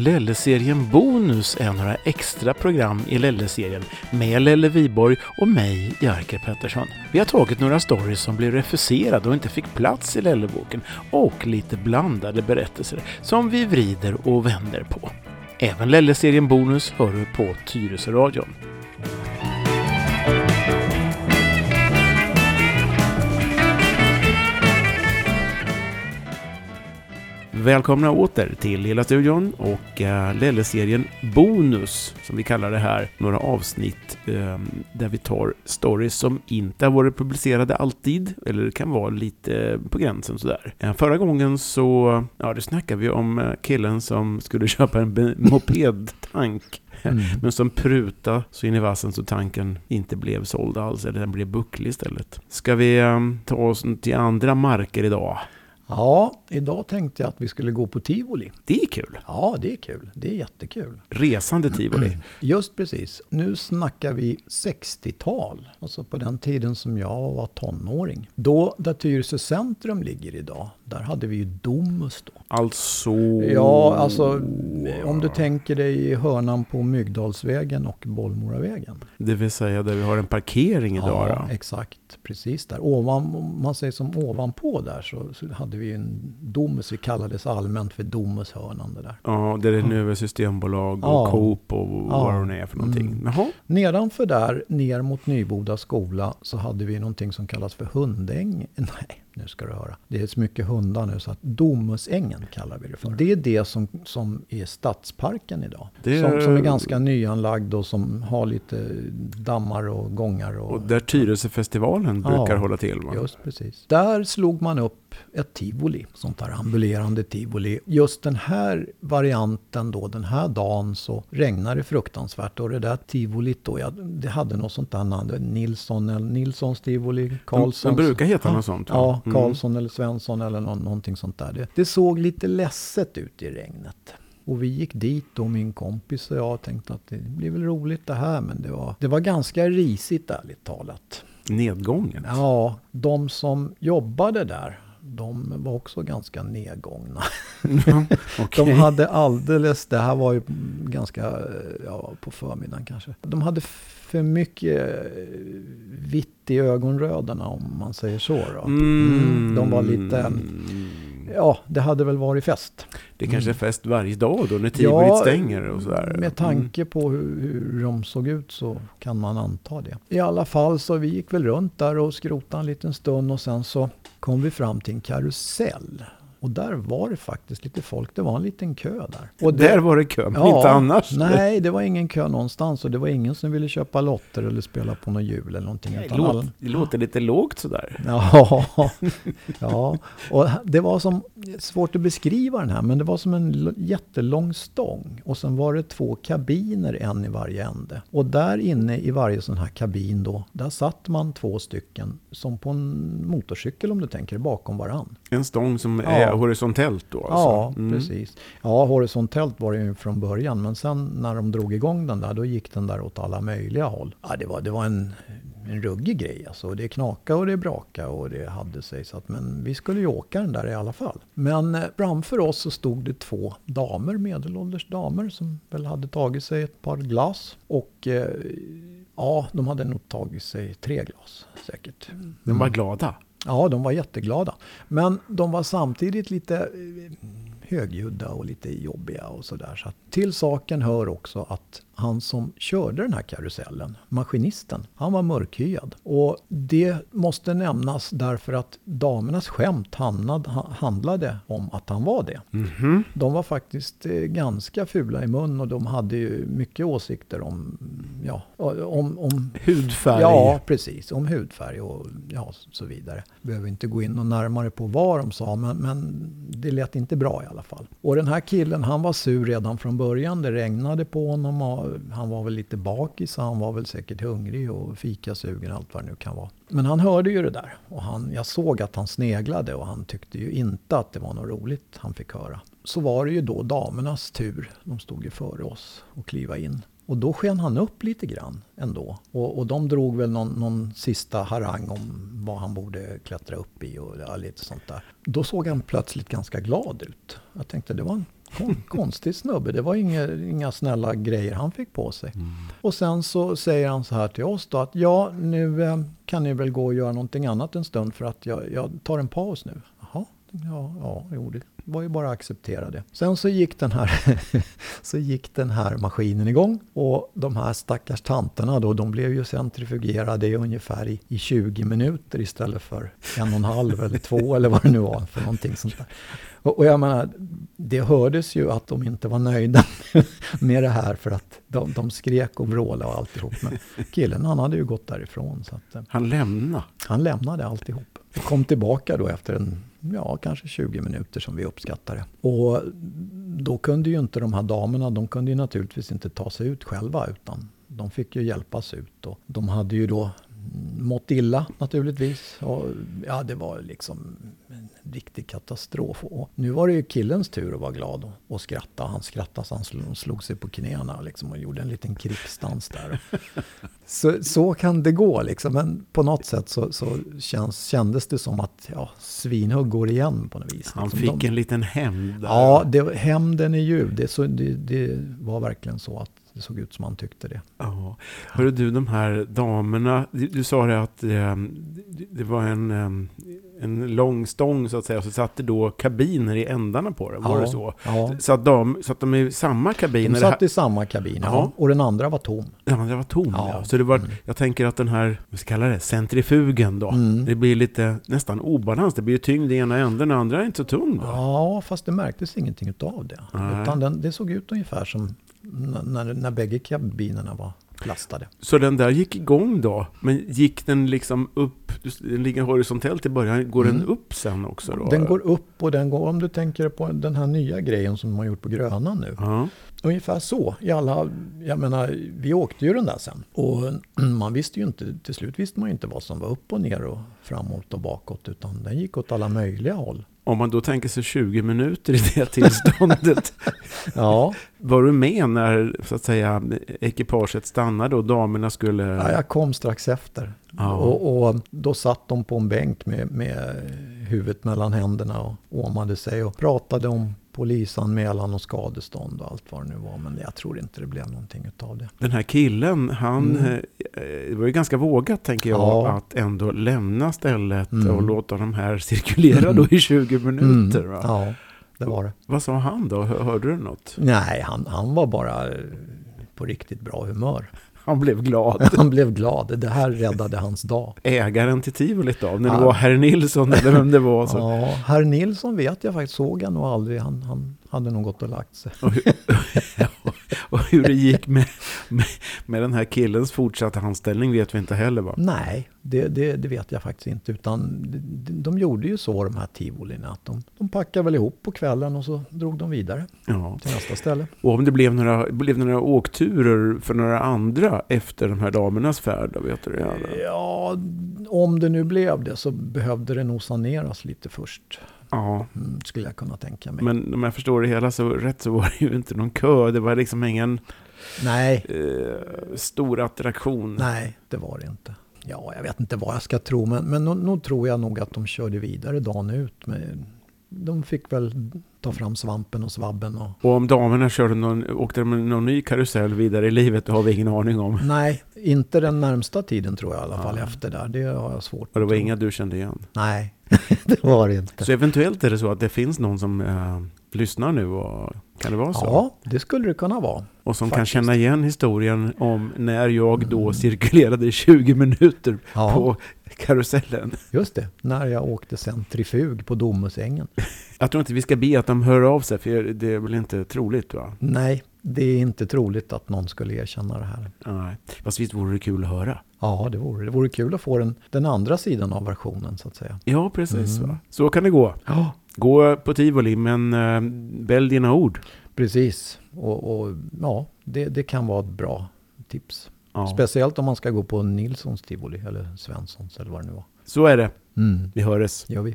Lelle-serien Bonus är några extra program i Lelle-serien med Lelle Viborg och mig, Jerker Pettersson. Vi har tagit några stories som blev refuserade och inte fick plats i Lelleboken och lite blandade berättelser som vi vrider och vänder på. Även Lelle-serien Bonus hör du på Tyresöradion. Välkomna åter till Lilla Studion och uh, Lelle-serien Bonus, som vi kallar det här. Några avsnitt um, där vi tar stories som inte har varit publicerade alltid, eller kan vara lite på gränsen sådär. Uh, förra gången så, ja, det snackade vi om uh, killen som skulle köpa en mopedtank. Mm. Men som pruta så in i vassen så tanken inte blev såld alls, eller den blev bucklig istället. Ska vi um, ta oss till andra marker idag? Ja, idag tänkte jag att vi skulle gå på tivoli. Det är kul. Ja, det är kul. Det är jättekul. Resande tivoli. Just precis. Nu snackar vi 60-tal. Alltså på den tiden som jag var tonåring. Då där Tyresö centrum ligger idag, där hade vi ju Domus då. Alltså? Ja, alltså om du tänker dig hörnan på Myggdalsvägen och Bollmoravägen. Det vill säga där vi har en parkering idag Ja, då. exakt. Precis där. Ovan, om man säger som ovanpå där så, så hade vi en Domus. Vi kallades allmänt för Domushörnan det där. Ja, det nu är Systembolag och ja. Coop och ja. vad det är för någonting. Mm. Jaha. Nedanför där, ner mot Nyboda skola, så hade vi någonting som kallas för Hundäng. Nej, nu ska du höra. Det är så mycket hundar nu så att Domusängen kallar vi det för. Det är det som, som är stadsparken idag. Är... Som, som, är ganska nyanlagd och som har lite dammar och gångar. Och, och där Tyresöfestivalen brukar hålla till va? just precis. Där slog man upp ett tivoli, sånt här ambulerande tivoli. Just den här varianten då, den här dagen så regnade det fruktansvärt och det där tivolit då, ja, det hade något sånt där namn, Nilsson Nilssons tivoli, Karlssons. Den brukar heta något sånt. Ja, ja Karlsson mm. eller Svensson eller någon, någonting sånt där. Det, det såg lite ledset ut i regnet. Och vi gick dit och min kompis och jag tänkte att det blir väl roligt det här. Men det var, det var ganska risigt ärligt talat. Nedgången? Ja, de som jobbade där de var också ganska nedgångna. Mm, okay. De hade alldeles, det här var ju ganska, ja, på förmiddagen kanske. De hade för mycket eh, vitt i ögonrödarna om man säger så. Då. Mm. De var lite, ja, det hade väl varit fest. Det kanske är fest varje dag då när tivolit ja, stänger och sådär. Med tanke på hur, hur de såg ut så kan man anta det. I alla fall så vi gick väl runt där och skrotade en liten stund och sen så kom vi fram till en karusell. Och där var det faktiskt lite folk. Det var en liten kö där. Och det, där var det kö, men ja, inte annars? Nej, det var ingen kö någonstans. Och det var ingen som ville köpa lotter eller spela på någon jul eller någonting. Nej, låt, alla... Det låter lite lågt sådär. Ja, ja, och det var som, svårt att beskriva den här, men det var som en jättelång stång. Och sen var det två kabiner, en i varje ände. Och där inne i varje sån här kabin då, där satt man två stycken, som på en motorcykel om du tänker, bakom varann. En stång som är horisontellt då? Alltså. Ja, mm. precis. Ja, horisontellt var det ju från början. Men sen när de drog igång den där, då gick den där åt alla möjliga håll. Ja, det var, det var en, en ruggig grej alltså. Det knakade och det brakade och det hade sig. Så att, men vi skulle ju åka den där i alla fall. Men eh, framför oss så stod det två damer, medelålders damer, som väl hade tagit sig ett par glas. Och eh, ja, de hade nog tagit sig tre glas säkert. Mm. De var glada? Ja, de var jätteglada. Men de var samtidigt lite eh, högljudda och lite jobbiga och sådär. Så till saken hör också att han som körde den här karusellen, maskinisten, han var mörkhyad. Och det måste nämnas därför att damernas skämt hamnade, handlade om att han var det. Mm -hmm. De var faktiskt eh, ganska fula i mun och de hade ju mycket åsikter om, ja, om, om hudfärg. Ja, precis. Om hudfärg och ja, så vidare. Behöver inte gå in och närmare på vad de sa, men, men det lät inte bra i alla fall. Och den här killen, han var sur redan från början. Det regnade på honom och han var väl lite bakis, han var väl säkert hungrig och fikasugen, och allt vad det nu kan vara. Men han hörde ju det där och han, jag såg att han sneglade och han tyckte ju inte att det var något roligt han fick höra. Så var det ju då damernas tur, de stod ju före oss, att kliva in. Och då sken han upp lite grann ändå. Och, och de drog väl någon, någon sista harang om vad han borde klättra upp i och ja, lite sånt där. Då såg han plötsligt ganska glad ut. Jag tänkte det var en konstig snubbe. Det var inga, inga snälla grejer han fick på sig. Mm. Och sen så säger han så här till oss då att ja, nu eh, kan ni väl gå och göra någonting annat en stund för att jag, jag tar en paus nu. Ja, ja, jo, det var ju bara att acceptera det. Sen så gick den här, så gick den här maskinen igång och de här stackars tanterna då, de blev ju centrifugerade i ungefär i, i 20 minuter istället för en och en halv eller två eller vad det nu var för någonting sånt där. Och, och jag menar, det hördes ju att de inte var nöjda med det här för att de, de skrek och vrålade och alltihop. Men killen han hade ju gått därifrån så att, eh, Han lämnade. han lämnade alltihop. Och kom tillbaka då efter en, ja kanske 20 minuter som vi uppskattade. Och då kunde ju inte de här damerna, de kunde ju naturligtvis inte ta sig ut själva utan de fick ju hjälpas ut. Och de hade ju då mått illa naturligtvis. Och, ja, det var liksom riktig katastrof. Och nu var det ju killens tur att vara glad och, och skratta. Han skrattade så han slog, slog sig på knäna liksom, och gjorde en liten krigsdans där. så, så kan det gå liksom. Men på något sätt så, så känns, kändes det som att ja, svinhugg går igen på något vis. Han liksom. fick De- en liten hämnd. Ja, det, hämnden är ljuv. Det, så, det, det var verkligen så att det såg ut som han tyckte det. Ja. Hörru du, de här damerna, du, du sa det att eh, det, det var en, eh, en lång stång så att säga, och så satt det då kabiner i ändarna på den, var Ja, det så? Ja. Så att de, så att de är i samma kabin, De när det satt i samma kabin, ja. Och den andra var tom. den andra var tom. Ja. Så det var, Mm. jag tänker att den här, vad ska jag kalla det, centrifugen då, Mm. det blir lite nästan obalans. Det blir ju tyngd i ena änden, den andra är inte så tung då. Ja, fast det märktes ingenting utav det. Nej. Utan den, det såg ut ungefär som n- när, när bägge kabinerna var lastade. Så den där gick igång då, men gick den liksom upp, den ligger horisontellt i början, går den Mm. upp sen också då? Den går upp och den går, om du tänker på den här nya grejen som de har gjort på Grönan nu. Ja. Ungefär så. I alla, jag menar, vi åkte ju den där sen. Och man visste ju inte, till slut visste man ju inte vad som var upp och ner och framåt och bakåt. Utan den gick åt alla möjliga håll. Om man då tänker sig 20 minuter i det tillståndet, Ja, var du med när så att säga ekipaget stannade och damerna skulle... ja jag kom strax efter. Ja. Och, och då satt de på en bänk med, med huvudet mellan händerna och åmade sig och pratade om polisanmälan och skadestånd och allt vad det nu var. Men jag tror inte det blev någonting utav det. Den här killen, han Mm. eh, det var ju ganska vågat tänker jag, Ja. att ändå lämna stället Mm. och låta de här cirkulera då i 20 minuter. Va? Ja, det var det. Vad sa han då? Hör- Hörde du något? Nej, han, han var bara eh, på riktigt bra humör. Han blev glad. Han blev glad. Det här räddade hans dag. Ägaren till tivolit då, när det Ja. var herr Nilsson eller vem det var. Så. Ja, herr Nilsson vet jag faktiskt, såg jag nog aldrig. Han, han hade nog gått och lagt sig. Hur, det gick med, med, med den här killens fortsatta anställning vet vi inte heller va? Nej, det, det, det vet jag faktiskt inte. Utan de, de gjorde ju så de här tivolierna. Att de, de packade väl ihop på kvällen och så drog de vidare Ja. till nästa ställe. Och om det blev några, blev några åkturer för några andra efter de här damernas färd, då vet du det? Ja, om det nu blev det så behövde det nog saneras lite först. Ja, Mm, skulle jag kunna tänka mig. men om jag förstår det hela så rätt så var det ju inte någon kö. Det var liksom ingen Nej, eh, stor attraktion. nej, det var det inte. Ja, jag vet inte vad jag ska tro, men, men nog, nog tror jag nog att de körde vidare dagen ut. Men de fick väl ta fram svampen och svabben. Och, Och om damerna körde någon, åkte de någon ny karusell vidare i livet, det har vi ingen aning om. nej, inte den närmsta tiden tror jag i alla fall Ja. efter där. Det har jag svårt Och det att var tro. inga du kände igen. Nej, det var det inte. Så eventuellt är det så att det finns någon som eh, lyssnar nu och kan det vara så? Ja, det skulle det kunna vara. och som kan faktiskt. känna igen historien om när jag då cirkulerade i 20 minuter Ja. på karusellen. Just det, när jag åkte centrifug på Domusängen. Jag tror inte vi ska be att de hör av sig, för det är väl inte troligt va? Nej, det är inte troligt att någon skulle erkänna det här. Nej. Fast visst vore det kul att höra? Ja, det vore det. vore kul att få den, den andra sidan av versionen så att säga. Ja, precis. Mm. Så kan det gå. Ja, Gå på tivoli, men äh, välj dina ord. precis. Och, och ja, det, det kan vara ett bra tips. Ja. Speciellt om man ska gå på Nilssons tivoli eller Svenssons eller vad det nu var. Så är det. Mm, Vi hörs. gör vi.